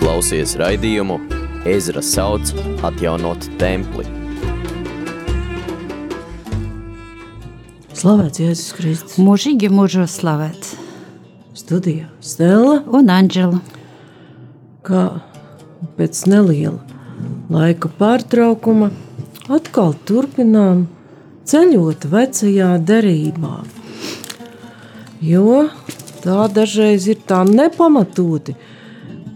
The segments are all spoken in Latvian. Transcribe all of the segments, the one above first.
klausies raidījumu Ezra sauc atjaunot templi. Slavēts Jēzus Kristus. Mūžīgi mūžos slavēts. Studijā Stela un Anģela. Kā pēc neliela laika pārtraukuma atkal turpinām ceļot vecajā derībā. Jo tā dažreiz ir tā nepamatoti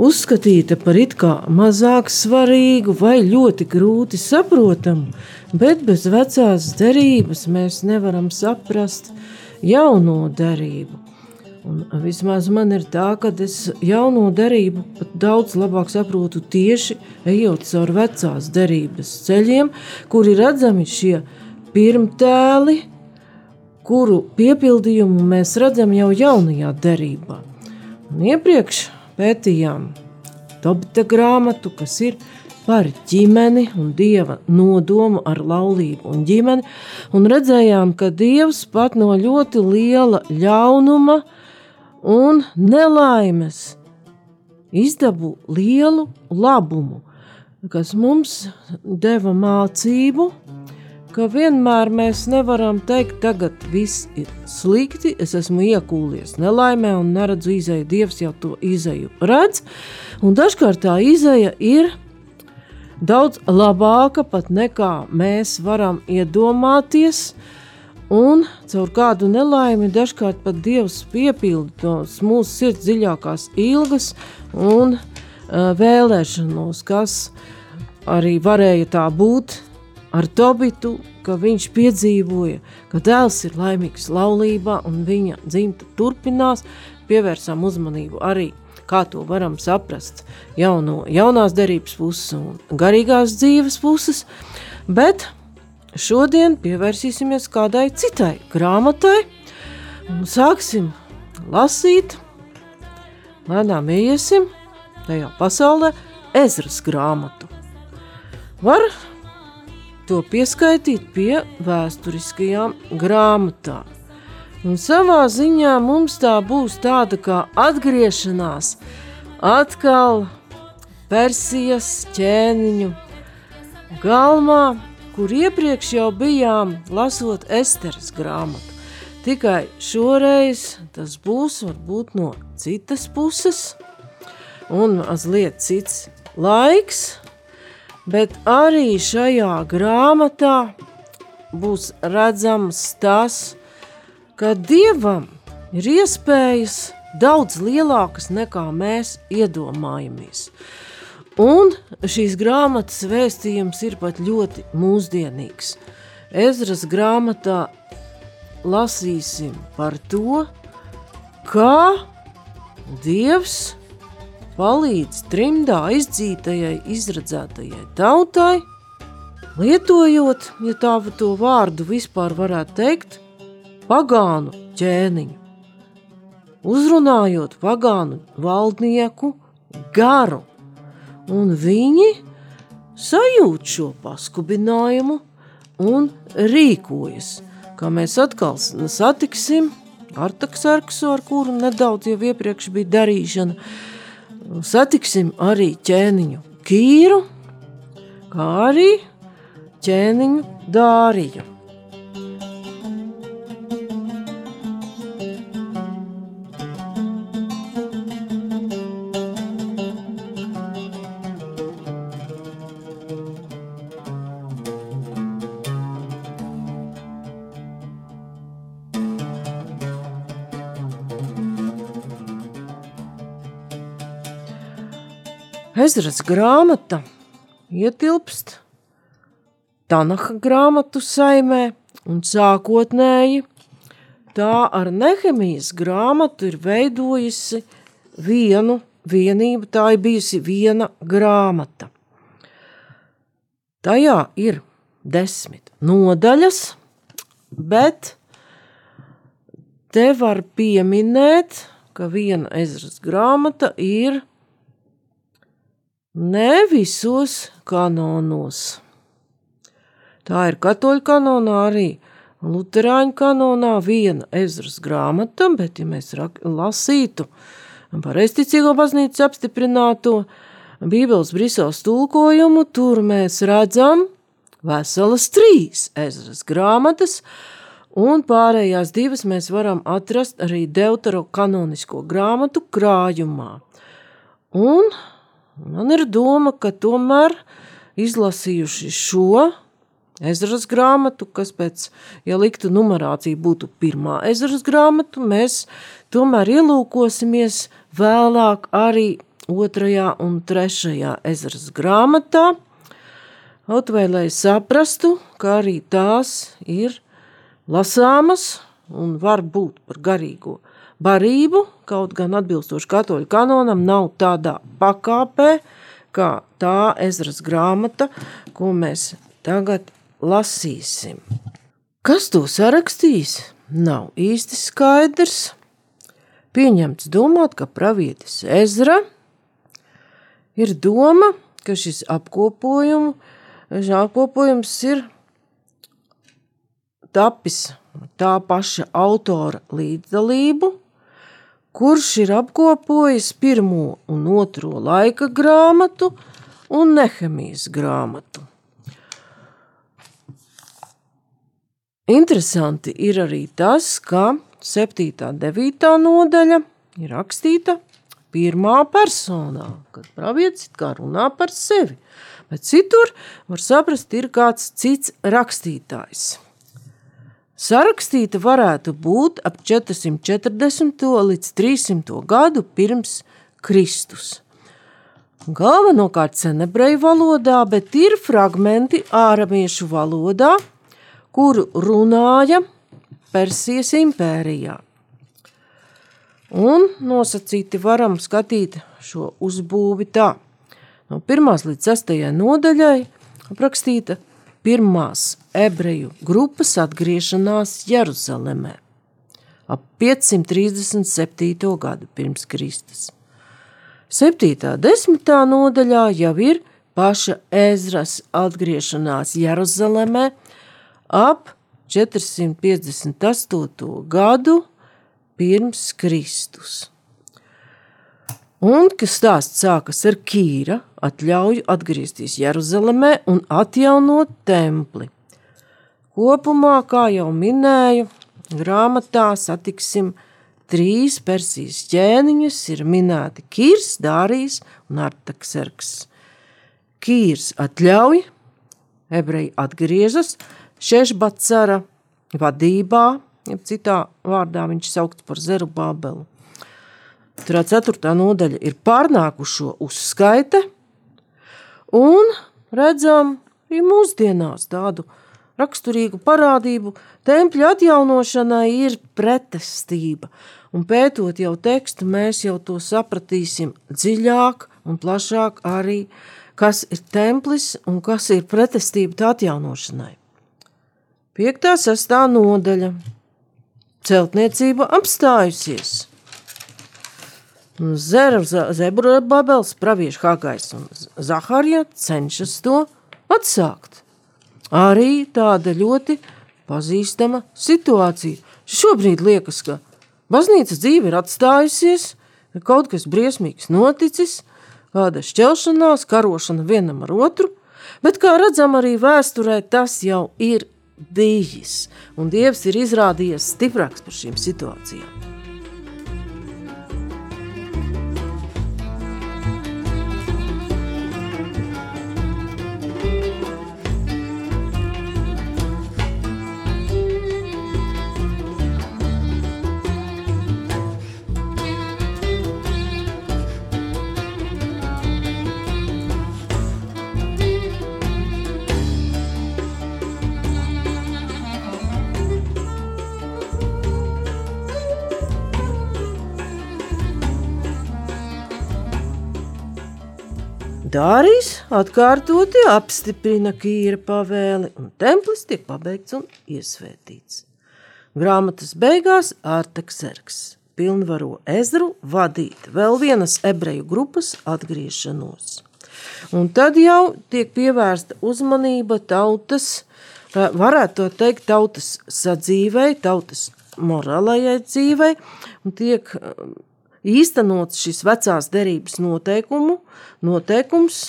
uzskatīta par it kā mazāk svarīgu vai ļoti grūti saprotamu, bet bez vecās derības mēs nevaram saprast jauno derību. Un vismaz man ir tā, ka es jauno derību daudz labāk saprotu tieši ejot caur vecās derības ceļiem, kur ir redzami šie pirmtēli, kuru piepildījumu mēs redzam jau jaunajā derībā. Un iepriekš pētījām Tobita grāmatu, kas ir par ģimeni un dieva nodomu ar laulību un ģimeni, un redzējām, ka dievs pat no ļoti liela ļaunuma un nelaimes izdabū lielu labumu, kas mums deva mācību, ka vienmēr mēs nevaram teikt, tagad viss ir slikti, es esmu iekūlies nelaimē un neredzu izēju. Dievs jau to izēju redz, un dažkārt tā izēja ir daudz labāka pat nekā mēs varam iedomāties, un caur kādu nelaimi dažkārt pat Dievs piepilda tos mūsu sirds dziļākās ilgas un uh, vēlēšanos, kas arī varēja tā būt, ar Tobitu, ka viņš piedzīvoja, ka dēls ir laimīgs laulībā un viņa dzimta turpinās, pievērsām uzmanību arī, kā to varam saprast jauno, jaunās derības puses un garīgās dzīves puses, bet šodien pievērsīsimies kādai citai grāmatai un sāksim lasīt, lēnām iesim tajā pasaulē Ezras grāmatu. Var to pieskaitīt pie vēsturiskajām grāmatām. Un savā ziņā mums tā būs tāda kā atgriešanās atkal Persijas ķēniņu galmā, kur iepriekš jau bijām lasot Esteras grāmatu. Tikai šoreiz tas būs varbūt no citas puses un mazliet cits laiks, bet arī šajā grāmatā būs redzams tas, ka Dievam ir iespējas daudz lielākas nekā mēs iedomājamies. Un šīs grāmatas vēstījums ir pat ļoti mūsdienīgs. Ezras grāmatā lasīsim par to, kā Dievs palīdz trimdā izdzītajai, izredzētajai tautai, lietojot, ja tā to vārdu vispār varētu teikt, pagānu ķēniņu, uzrunājot pagānu valdnieku garu, un viņi sajūt šo paskubinājumu un rīkojas, kā mēs atkal satiksim Artaksarksu, ar kuru nedaudz jau iepriekš bija darīšana, satiksim arī ķēniņu Kīru, kā arī ķēniņu Dāriju. Ezras grāmata ietilpst Tanaha grāmatu saimē un sākotnēji tā ar Nehemijas grāmatu ir veidojusi vienu vienību, tā ir bijusi viena grāmata. Tajā ir desmit nodaļas, bet te var pieminēt, ka viena ezras grāmata ir Ne visos kanonos. Tā ir katoļu kanonā arī Lutāņu kanonā viena ezras grāmata, bet, ja mēs lasītu pareizticīgo baznīcas apstiprināto Bībeles Briseles tulkojumu, tur mēs redzam veselas trīs ezras grāmatas, un pārējās divas mēs varam atrast arī Deutero kanonisko grāmatu krājumā. Un man ir doma, ka tomēr izlasījuši šo Ezras grāmatu, kas pēc, ja liktu numerācija būtu pirmā Ezras grāmatu, mēs tomēr ielūkosimies vēlāk arī otrajā un trešajā Ezras grāmatā, kaut vai lai saprastu, ka arī tās ir lasāmas un var būt par garīgo barību, kaut gan atbilstoši katoļu kanonam nav tādā pakāpē, kā tā Ezras grāmata, ko mēs tagad lasīsim. Kas to sarakstīs, nav īsti skaidrs. Pieņemts domāt, ka pravietis Ezra ir doma, ka šis apkopojumu, šis apkopojums ir tapis tā paša autora līdzdalību, kurš ir apkopojis pirmo un otro laika grāmatu un Nehemijas grāmatu. Interesanti ir arī tas, ka 7. un 9. nodaļa ir rakstīta pirmā personā, kad pravietis kā runā par sevi, bet citur var saprast, ir kāds cits rakstītājs. Sarakstīta varētu būt ap 440. līdz 300. gadu pirms Kristus. Galvenokārt senebreju valodā, bet ir fragmenti āramiešu valodā, kuru runāja Persijas impērijā. Un nosacīti varam skatīt šo uzbūvi tā. No 1 līdz 6 nodaļai aprakstīta pirmās ebreju grupas atgriešanās Jeruzalemē ap 537. gadu pirms Kristus. 7. desmitā nodaļā jau ir paša Ezras atgriešanās Jeruzalemē ap 458. gadu pirms Kristus. Un, kas stāsts sākas ar Kīra atļauju atgriezties Jeruzalemē un atjaunot templi. Kopumā, kā jau minēju, grāmatā satiksim trīs persijas ķēniņus, ir minēti Kīrs, Dārijas un Artaksarks. Kīrs atļauj, ebreji atgriežas, Šešbacara vadībā, ja citā vārdā viņš saukts par Zeru Bābelu. Turā ceturtā nodaļa ir pārnākušo uzskaite, un redzam arī mūsdienās tādu raksturīgu parādību. Tempļa atjaunošanai ir pretestība, un pētot jau tekstu, mēs jau to sapratīsim dziļāk un plašāk arī, kas ir templis un kas ir pretestība tā atjaunošanai. 5. sastā nodaļa. Celtniecība apstājusies. Zebra Babels, praviešu Hagais un Zaharija cenšas to atsākt. Arī tāda ļoti pazīstama situācija. Šobrīd liekas, ka baznīcas dzīve ir atstājusies, ka kaut kas briesmīgs noticis, kāda šķelšanās, karošana vienam ar otru, bet kā redzam arī vēsturē, tas jau ir bijis, un Dievs ir izrādījies stiprāks par šīm situācijām. Dārijas atkārtoti apstiprina Kīra pavēli, un templis tiek pabeigts un iesvētīts. Grāmatas beigās Artakserks pilnvaro Ezru vadīt vēl vienas ebreju grupas atgriešanos. Un tad jau tiek pievērsta uzmanība tautas, varētu to teikt, tautas sadzīvei, tautas morālajai dzīvei, un tiek īstenots šis vecās derības noteikumu, noteikums,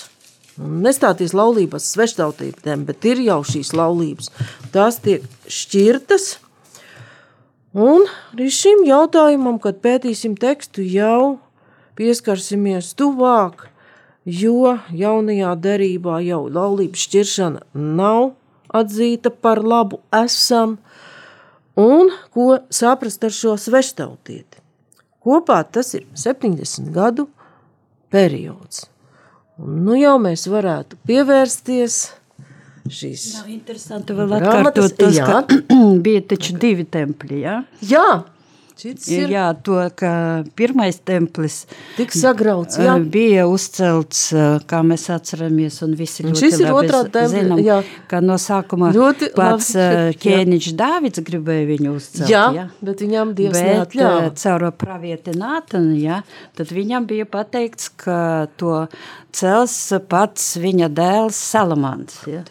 nestāties laulībās sveštautībiem, bet ir jau šīs laulības. Tās tiek šķirtas, un arī šim jautājumam, kad pētīsim tekstu, jau pieskarsimies tuvāk, jo jaunajā derībā jau laulības šķiršana nav atzīta par labu esam, un ko saprast ar šo sveštautieti. Kopā tas ir 70 gadu periods. Un, nu jau mēs varētu pievērsties šīs interesanti vēl atkārtot tas, jā. ka bija taču divi tempļi, jā? Jā, šis ir Jā, to, ka pirmais templis tik sagrauts, jā. eh, bija uzcelts, eh, kā mēs atceramies, un visi Un ļoti šis ir labi otrā tempļa, zinām, jā. ka no sākuma Ļoti pats labi, eh, jā. Ķēniņš Dāvids gribēja viņu uzcelt, Jā, jā. bet viņam Dievs Bet neatļāva. eh, caur pravieti Nātanu, ja, tad viņam bija pateikts, ka to cels pats viņa dēls Salamans. Ja.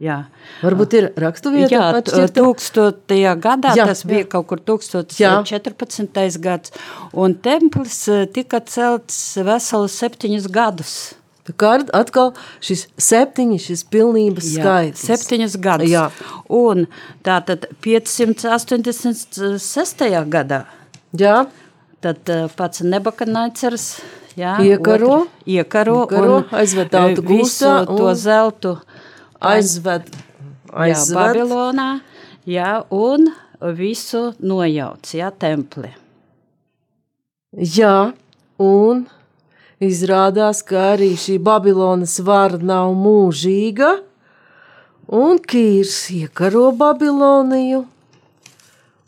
Jā. Varbūt ir rakstuvieta Jā, t- atšķirta. tūkstotajā gadā, Jā, jā, tas bija jā. jā. kaut kur Jā. 1014. gads, un templis eh, tika celts veselu septiņus gadus. Kā atkal šis septiņi, šis pilnības skaits. Septiņus gadus. Jā. Un tātad 586. gadā, Jā, tad eh, pats Nebakanaicers jā, Iekaro. otru- iekaro, Iekaro, un aizved tautu eh, gūstā to un- zeltu aizved, jā, aizved. Babilonā, jā, un visu nojauc, jā, templi. Jā, un izrādās, ka arī šī Babilonas vara nav mūžīga, un Kīrs iekaro Babiloniju,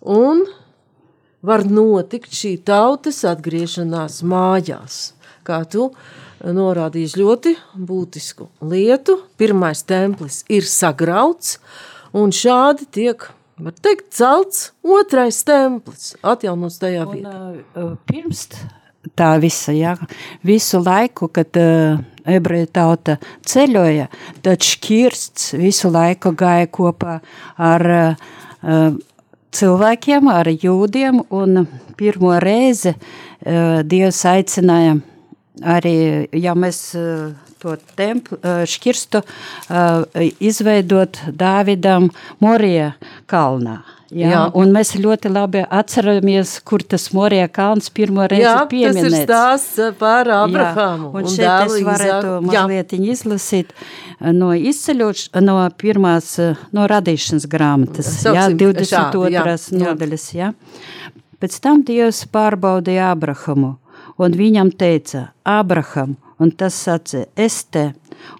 un var notikt šī tautas atgriešanās mājās. Kā tu norādīji ļoti būtisku lietu, pirmais templis ir sagrauts, un šādi tiek, var teikt, celts otrais templis, atjaunots tajā Un, vietā. uh, pirms tā visa, jā, visu laiku, kad uh, ebreju tauta ceļoja, tad šķirsts visu laiku gāja kopā ar uh, uh, cilvēkiem, ar jūdiem, un pirmo reizi uh, Dievs aicināja arī, ja mēs uh, to templu, uh, šķirstu uh, izveidot Dāvidam Morija kalnā. Jā, Jā. jā. Un mēs ļoti labi atceramies, kur tas Morija kalns pirmo reizi Jā, tas ir pieminēts. stāsts par Abrahamu. Jā, un šeit es dēlu varētu. Jā. mazliet izlasīt eh, no izceļoš, no pirmās, eh, no radīšanas grāmatas, jā, Sauksim 22. šādi, jā, jā. nodaļas, jā. Pēc tam Dievs pārbaudīja Abrahamu, un viņam teica, Abraham, un tas sacīja, es te.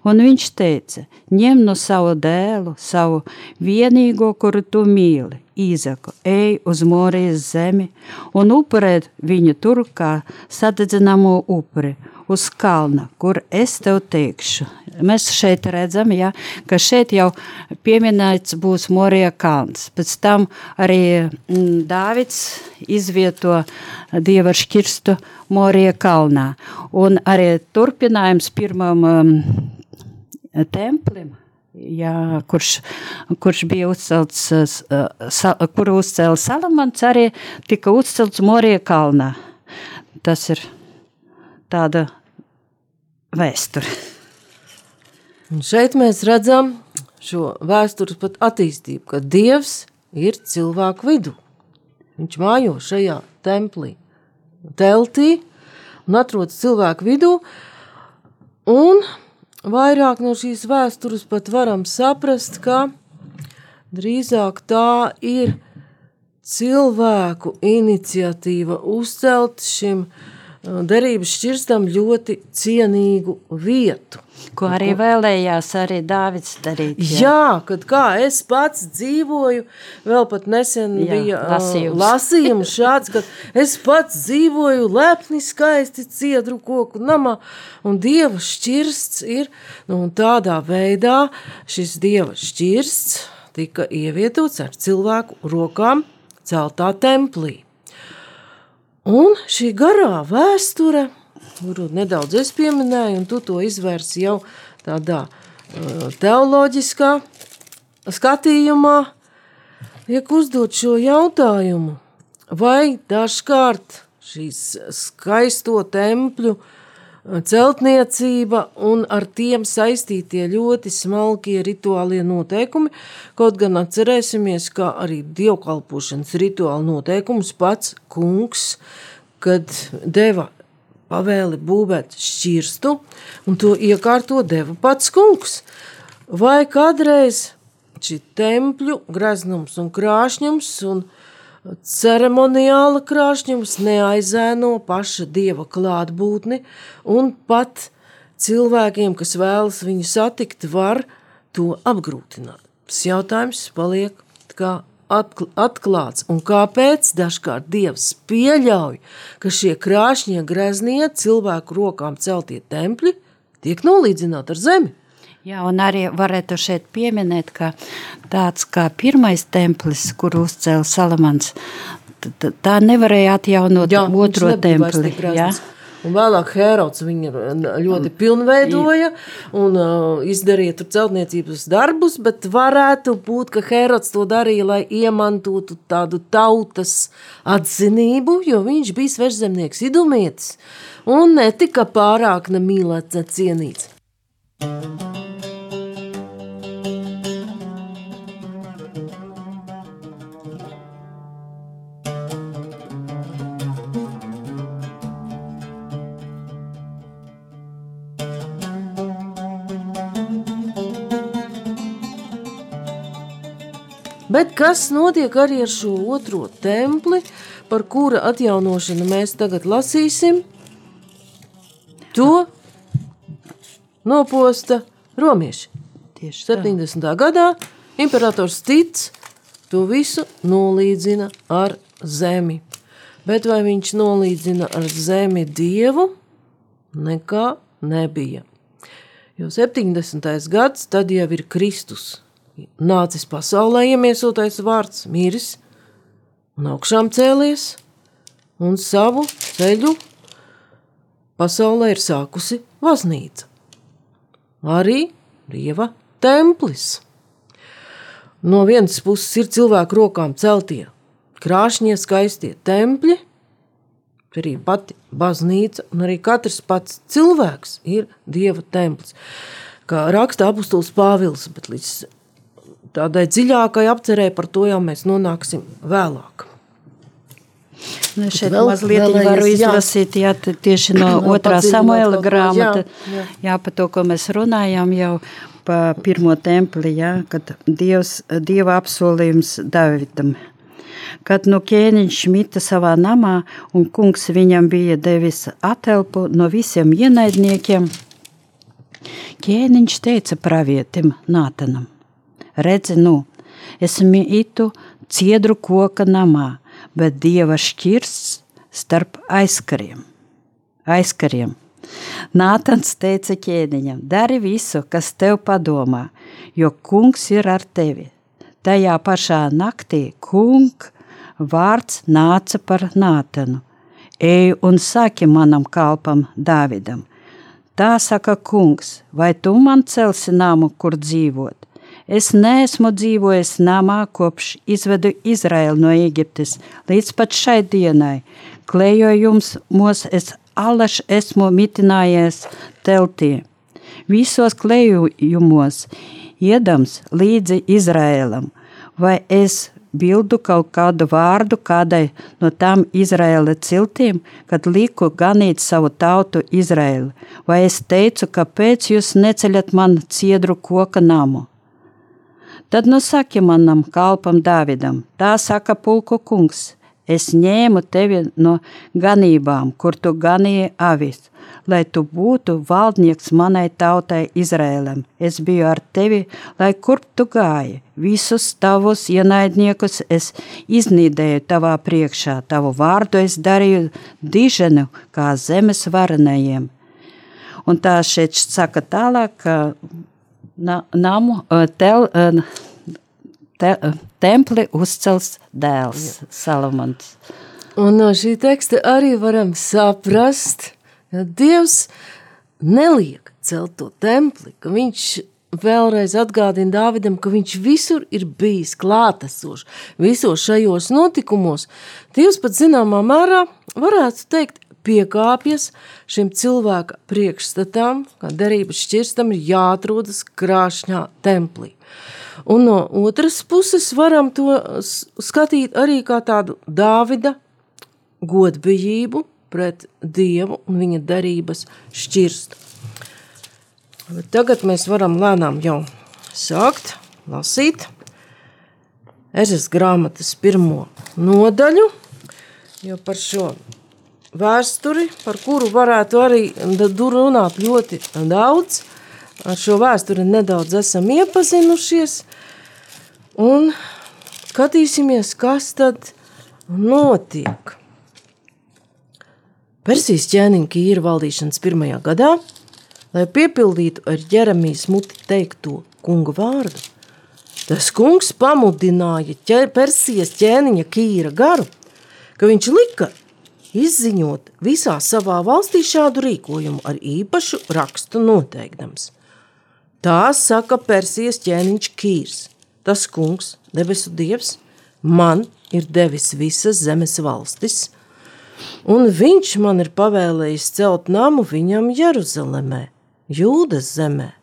Un viņš teica, ņem no savu dēlu, savu vienīgo, kuru tu mīli, Īzaku, ej uz Morijas zemi un upurēt viņu tur kā sadedzināmo upuri uz kalna, kur es tev teikšu. Mēs šeit redzam, ja, ka šeit jau pieminēts būs Morija kalns. Pēc tam arī mm, Dāvids izvieto Dieva šķirstu Morija kalnā. Un arī turpinājums pirmam um, templim, jā, kurš, kurš bija uzcelts, sa, kuru uzcēla Salamans, arī tika uzcelts Morija kalnā. Tas ir tāda vēsture. Un šeit mēs redzam šo vēstures pat attīstību, ka Dievs ir cilvēku vidū. Viņš mājo šajā templī, teltī un atrodas cilvēku vidū. Un vairāk no šīs vēstures pat varam saprast, ka drīzāk tā ir cilvēku iniciatīva uzcelt šim uh, derības šķirstam ļoti cienīgu vietu. Ko arī vēlējās arī Dāvids darīt. Jā, kad kā es pats dzīvoju, vēl pat nesen Jā, Jā, bija lasījums. lasījums. lasījums šāds, ka es pats dzīvoju lepni, skaisti ciedru koku namā, un dieva šķirsts ir, nu, un tādā veidā šis dieva šķirsts tika ievietots ar cilvēku rokām celtā templī. Un šī garā vēsture, kuru nedaudz es pieminēju, un tu to izvērsi jau tādā uh, teoloģiskā skatījumā, tiek uzdot šo jautājumu, vai dažkārt šīs skaisto tempļu celtniecība un ar tiem saistītie ļoti smalkie rituālie noteikumi, kaut gan atcerēsimies, ka arī dievkalpošanas rituāla noteikums pats kungs, kad deva pavēli būvēt šķirstu, un to iekārto deva pats kungs. Vai kādreiz šī tempļu greznums un krāšņums un ceremoniāla krāšņums neaizēno paša dieva klātbūtni, un pat cilvēkiem, kas vēlas viņu satikt, var to apgrūtināt. Tas jautājums paliek kā atklāts, un kāpēc dažkārt Dievs pieļauj, ka šie krāšņie greznie cilvēku rokām celtie tempļi tiek nolīdzināti ar zemi. Jā, un arī varētu šeit pieminēt, ka tāds kā pirmais templis, kur uzcēla Salamans, tā nevarēja atjaunot jā, otro templi. Jā, Un vēlāk Herods viņu ļoti pilnveidoja un uh, izdarīja tur celtniecības darbus, bet varētu būt, ka Herods to darīja, lai iemantotu tādu tautas atzinību, jo viņš bija svežzemnieks idumietis un netika pārāk nemīlēts, ne cienīts. Bet kas notiek arī ar šo otro templi, par kura atjaunošanu mēs tagad lasīsim? To noposta romieši. Tieši 70. Tā. gadā imperators Tits to visu nolīdzina ar zemi. Bet vai viņš nolīdzina ar zemi dievu? Nekā nebija. Jo 70. gads tad jau ir Kristus nācis pasaulē iemiesotais vārds, miris un augšām cēlies, un savu ceļu pasaulē ir sākusi baznīca. Arī dieva templis. No vienas puses ir cilvēku rokām celtie krāšņie, skaistie tempļi, arī pati baznīca, un arī katrs pats cilvēks ir dieva templis. Kā raksta apustulis Pāvils, bet līdz tādai dziļākai apcerē par to jau mēs nonāksim vēlāk. Nu, šeit vēl, mazliet vēlējies, varu izlasīt, jā, tieši no otrā Samuela grāmata, jā, jā. jā, pa to, ko mēs runājām jau pa pirmo templi, jā, kad Dievs, Dieva apsolījums Davidam. Kad nu ķēniņš mita savā namā un kungs viņam bija devis atelpu no visiem ienaidniekiem, ķēniņš teica pravietim Nātanam – redzi, nu, es mītu ciedru koka namā, bet dieva šķirsts starp aizkariem. aizkariem. Nātans teica ķēniņam, dari visu, kas tev padomā, jo kungs ir ar tevi. Tajā pašā naktī kung vārds nāca par Nātanu. Ej un saki manam kalpam Dāvidam. Tā saka kungs, vai tu man celsi namu, kur dzīvot? Es neesmu dzīvojis namā kopš izvedu Izraēlu no Eģiptes līdz pat šai dienai. Klējojums mūs es alaš esmu mitinājies teltī. Visos klējumos iedams līdzi Izraēlam, vai es bildu kaut kādu vārdu kādai no tām Izraēla ciltīm, kad liku ganīt savu tautu Izraēlu, vai es teicu, kāpēc jūs neceļat man ciedru koka namu? Tad nu saki manam kalpam Dāvidam, tā saka pulku kungs, es ņēmu tevi no ganībām, kur tu ganīji avis, lai tu būtu valdnieks manai tautai Izrēlam. Es biju ar tevi, lai kurp tu gāji, visus tavus ienaidniekus es iznīdēju tavā priekšā, tavu vārdu es darīju diženu kā zemes varenajiem. Un tā šeit saka tālāk, ka na, namu tel, te, templi uzcels dēls Salamans. Un no šī teksta arī varam saprast, ka Dievs neliek celt to templi, ka viņš vēlreiz atgādina Dāvidam, ka viņš visur ir bijis klātesošs, visos šajos notikumos. Dievs pat zināmā mērā varētu teikt, piekāpjas šim cilvēka priekšstatām, ka derības šķirstam ir jāatrodas krāšņā templī. Un no otras puses varam to skatīt arī kā tādu Dāvida godbijību pret Dievu un viņa derības šķirstu. Bet tagad mēs varam lēnām jau sākt lasīt Ezes grāmatas pirmo nodaļu, jo par šo vēsturi, par kuru varētu arī runāt ļoti daudz, ar šo vēsturi nedaudz esam iepazinušies, un skatīsimies, kas tad notiek. Persijas ķēniņa Kīra valdīšanas pirmajā gadā – lai piepildītu ar ķeramīs muti teikto kunga vārdu. Tas kungs pamudināja ķer, Persijas ķēniņa Kīra garu, ka viņš lika izziņot visā savā valstī šādu rīkojumu ar īpašu rakstu noteikdams. Tā saka Persijas ķēniņš Kīrs, tas kungs, debesu dievs, man ir devis visas zemes valstis, un viņš man ir pavēlējis celt namu viņam Jeruzalemē – Jūdas zemē.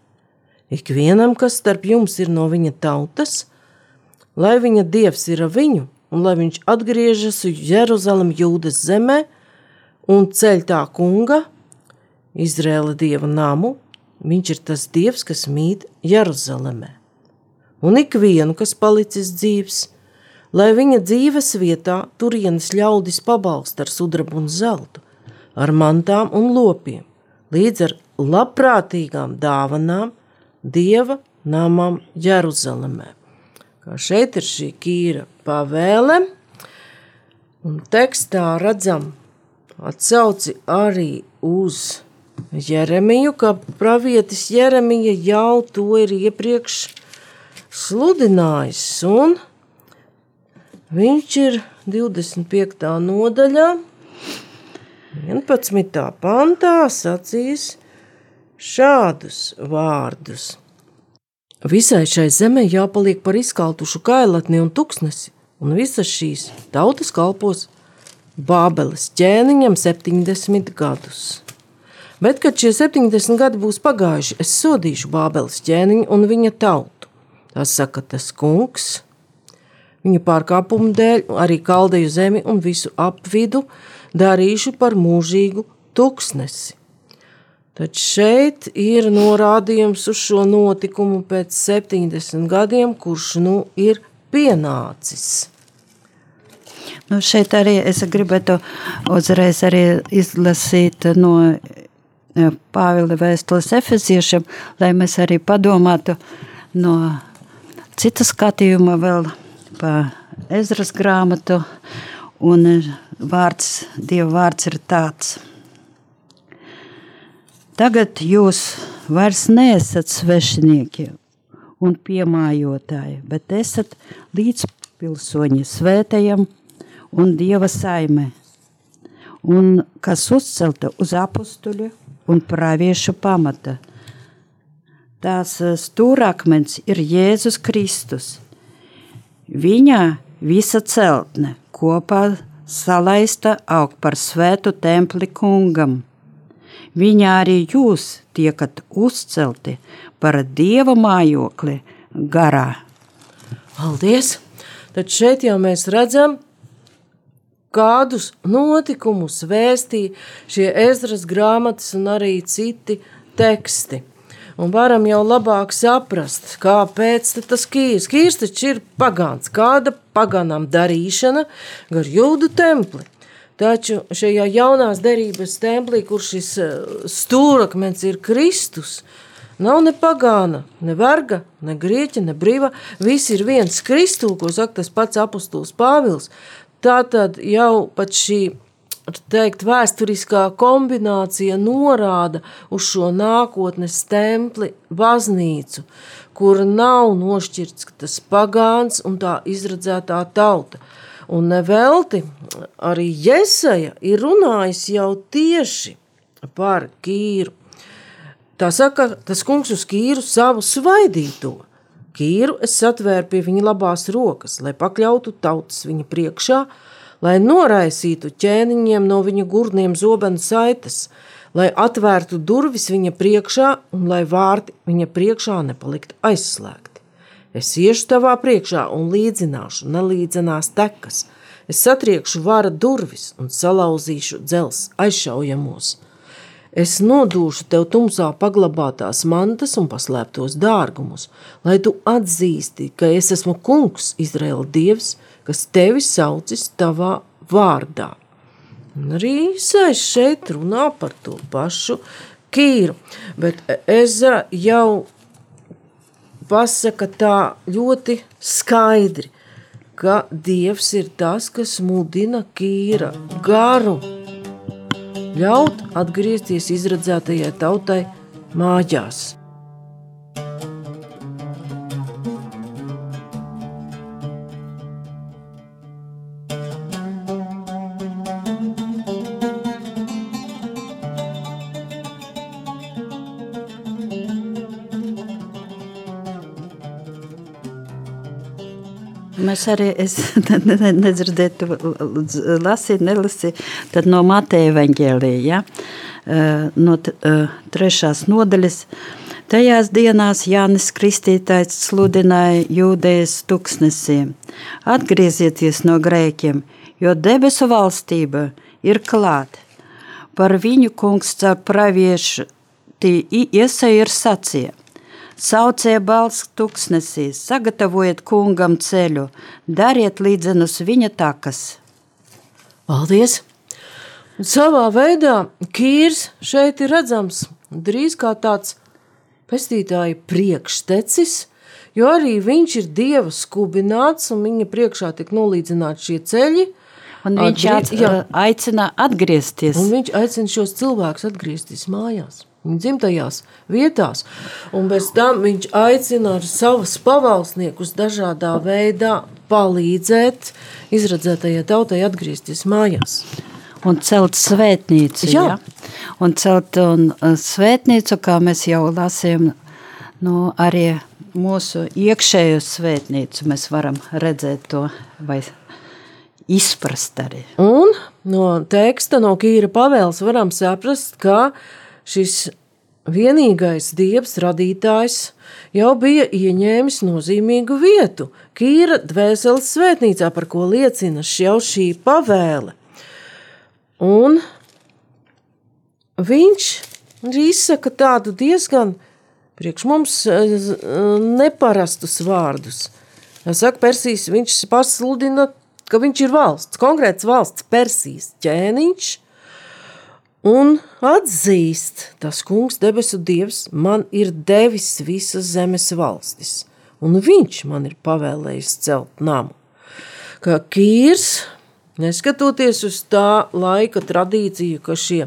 Ikvienam, kas starp jums ir no viņa tautas, lai viņa dievs ir ar viņu, un lai viņš atgriežas uz Jeruzalem Jūdas zemē un ceļ tā kunga, Izrēla dieva namu, viņš ir tas dievs, kas mīt Jeruzalemē. Un ikvienu, kas palicis dzīves, lai viņa dzīves vietā turienes ļaudis pabalst ar sudrabu un zeltu, ar mantām un lopiem, līdz ar labprātīgām dāvanām Dieva namam Jeruzalemē. Kā šeit ir šī kīra pavēle, un tekstā redzam atsauci arī uz Jeremiju, ka pravietis Jeremija jau to ir iepriekš sludinājis, un viņš ir 25. nodaļā, 11. pantā sacīs, šādus vārdus. Visai šai zemē jāpaliek par izkaltušu kailatni un tuksnesi, un visas šīs tautas kalpos Bābeles ķēniņam 70 gadus. Bet, kad šie 70 gadi būs pagājuši, es sodīšu Bābeles ķēniņu un viņa tautu. Tas saka tas kungs. Viņa pārkāpumu dēļ arī kaldeju zemi un visu apvidu darīšu par mūžīgu tuksnesi. Tad šeit ir norādījums uz šo notikumu pēc 70 gadiem, kurš nu ir pienācis. Nu šeit arī es gribētu uzreiz arī izlasīt no e, Pāvila vēstules efeziešiem, lai mēs arī padomātu no cita skatījuma vēl pa Ezras grāmatu, un vārds, Dieva vārds ir tāds – Tagad jūs vairs neesat svešinieki un piemājotāji, bet esat līdzpilsoņi svētajam un dieva saimē, un kas uzcelta uz apstuļu un praviešu pamata. Tās stūrakmens ir Jēzus Kristus. Viņā visa celtne kopā salaista aug par svētu templi kungam Viņā arī jūs tiekat uzcelti par dieva mājokli garā. Paldies! Tad šeit jau mēs redzam, kādus notikumus vēstīja šie ezras grāmatas un arī citi teksti. Un varam jau labāk saprast, kāpēc tas kīrs. Kīrs taču ir pagāns, kāda paganām darīšana gar jūdu templi. Taču šajā jaunās derības templī, kur šis eh, stūrakmens ir Kristus, nav ne pagāna, ne verga, ne grieķa, ne brīva. Viss ir viens Kristu, ko saka tas pats apustulis Pāvils. Tā tad jau pat šī teikt, vēsturiskā kombinācija norāda uz šo nākotnes templi baznīcu, kur nav nošķirts tas pagāns un tā izredzētā tauta. Un nevelti arī Jesaja ir runājis jau tieši par Kīru. tā saka, tas kungs uz Kīru savu svaidīto. Kīru es satvēru pie viņa labās rokas, lai pakļautu tautas viņa priekšā, lai noraisītu ķēniņiem no viņa gurniem zobenu saites, lai atvērtu durvis viņa priekšā un lai vārti viņa priekšā nepaliktu aizslēgti. Es iešu tavā priekšā un līdzināšu nelīdzenās tekas. Es satriekšu vara durvis un salauzīšu dzels aizšaujamos Es nodūšu tev tumsā paglabātās mantas un paslēptos dārgumus, lai tu atzīsti, ka es esmu kungs, Izraēla dievs, kas tevi saucis tavā vārdā. Un arī Sēž šeit runā par to pašu Kīru, bet Ezra jau pasaka tā ļoti skaidri, ka Dievs ir tas, kas mudina Kīra garu ļaut atgriezties izredzētajai tautai mājās. Arī nedzirdētu, lasīt, nelasīt no Mateja evaņģēlija, ja? no trešās nodaļas. Tajās dienās Jānis Kristītājs sludināja jūdējas tuksnesī. Atgriezieties no grēkiem, jo debesu valstība ir klāt. Par viņu kungs caur praviešu iesaja ir sacīja Sauciet balss tuksnesī, sagatavojiet kungam ceļu, dariet līdzenus viņa takas. Paldies! Savā veidā Kīrs šeit ir redzams drīz kā tāds pestītāja priekštecis, jo arī viņš ir dieva skubināts un viņa priekšā tiek nolīdzināti šie ceļi. Un viņš Atgrī... at, aicina atgriezties. Un viņš aicina šos cilvēkus atgriezties mājās dzimtajās vietās. Un bez tam viņš aicina ar savus pavalsniekus dažādā veidā palīdzēt izredzētajai tautai atgriezties mājās. Un celt svētnīcu. Jā. Ja? Un celt un uh, svētnīcu, kā mēs jau lasījām, nu, arī mūsu iekšējo svētnīcu mēs varam redzēt to vai izprast arī. Un no teksta, no Kīra pavēles varam saprast, ka šis vienīgais dievs, radītājs, jau bija ieņēmis nozīmīgu vietu Kīra dvēseles svētnīcā, par ko liecina jau šī pavēle. Un viņš izsaka tādu diezgan priekš mums eh, neparastus vārdus. Saka, Persijas viņš pasludina, ka viņš ir valsts, konkrēts valsts Persijas ķēniņš, un atzīst, tas kungs, debesu dievs, man ir devis visas zemes valstis, un viņš man ir pavēlējis celt namu. Kā Kīrs, neskatoties uz tā laika tradīciju, ka šie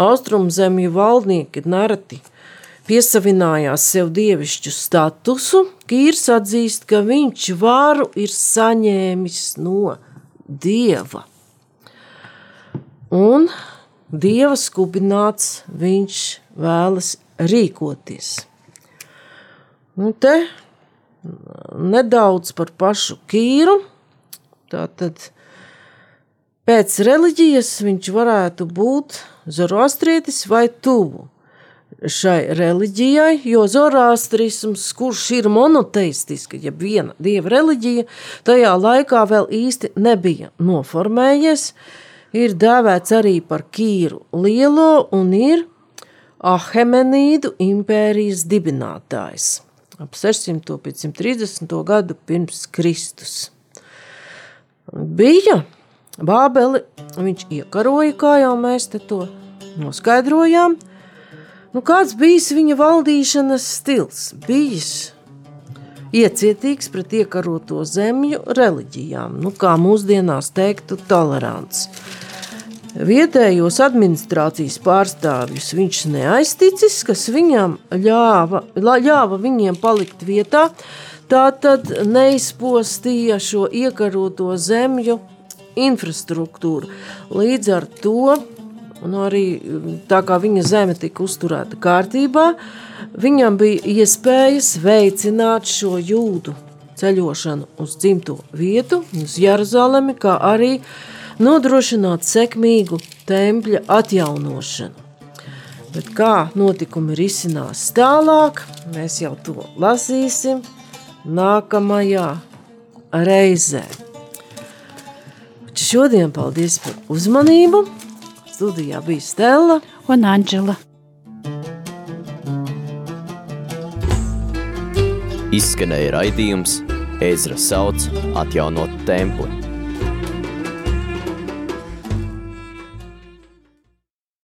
austrumzemju valdnieki nereti piesavinājās sev dievišķu statusu, Kīrs atzīst, ka viņš varu ir saņēmis no dieva. Un Dieva skubināts viņš vēlas rīkoties. Un te nedaudz par pašu Kīru. Tātad pēc reliģijas viņš varētu būt zoroastrietis vai tuvu šai reliģijai, jo zoroastrisms, kurš ir monoteistiska, ja viena dieva reliģija, tajā laikā vēl īsti nebija noformējies, ir dēvēts arī par Kīru Lielo un ir Ahemenīdu impērijas dibinātājs ap 600. 530. gadu pirms Kristus. Bija Bābeli, viņš iekaroja, kā jau mēs to noskaidrojām. Nu, kāds bijis viņa valdīšanas stils? Bijis iecietīgs pret iekaroto zemju reliģijām, nu, kā mūsdienās teiktu, tolerants. Vietējos administrācijas pārstāvjus viņš neaizticis, kas viņam ļāva, ļāva viņiem palikt vietā, tā tad neizpostīja šo iekaroto zemju infrastruktūru. Līdz ar to un arī tā kā viņa zeme tika uzturēta kārtībā, viņam bija iespējas veicināt šo jūdu ceļošanu uz dzimto vietu, uz Jeruzalemi, kā arī nodrošināt sekmīgu tempļa atjaunošanu. Bet kā notikumi risinās tālāk, mēs jau to lasīsim nākamajā reizē. Šodien paldies par uzmanību! Studijā bija Stela un Anģela. Izskanēja raidījums Ezra sauc atjaunot templi.